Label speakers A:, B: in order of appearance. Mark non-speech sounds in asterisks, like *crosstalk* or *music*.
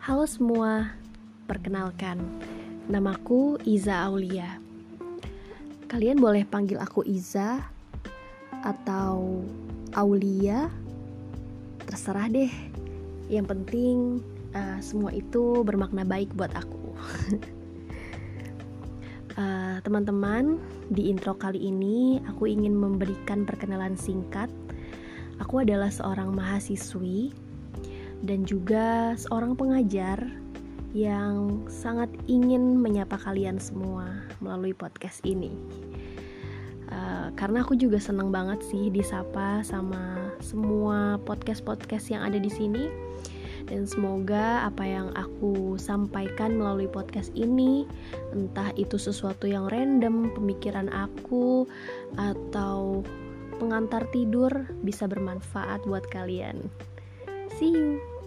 A: Halo semua, perkenalkan, namaku Iza Aulia. Kalian boleh panggil aku Iza atau Aulia, terserah deh. Yang penting uh, semua itu bermakna baik buat aku. uh, *laughs* teman-teman, di intro kali ini aku ingin memberikan perkenalan singkat. Aku adalah seorang mahasiswi dan juga seorang pengajar yang sangat ingin menyapa kalian semua melalui podcast ini. Uh, karena aku juga seneng banget sih disapa sama semua podcast-podcast yang ada di sini dan semoga apa yang aku sampaikan melalui podcast ini entah itu sesuatu yang random pemikiran aku atau pengantar tidur bisa bermanfaat buat kalian See you.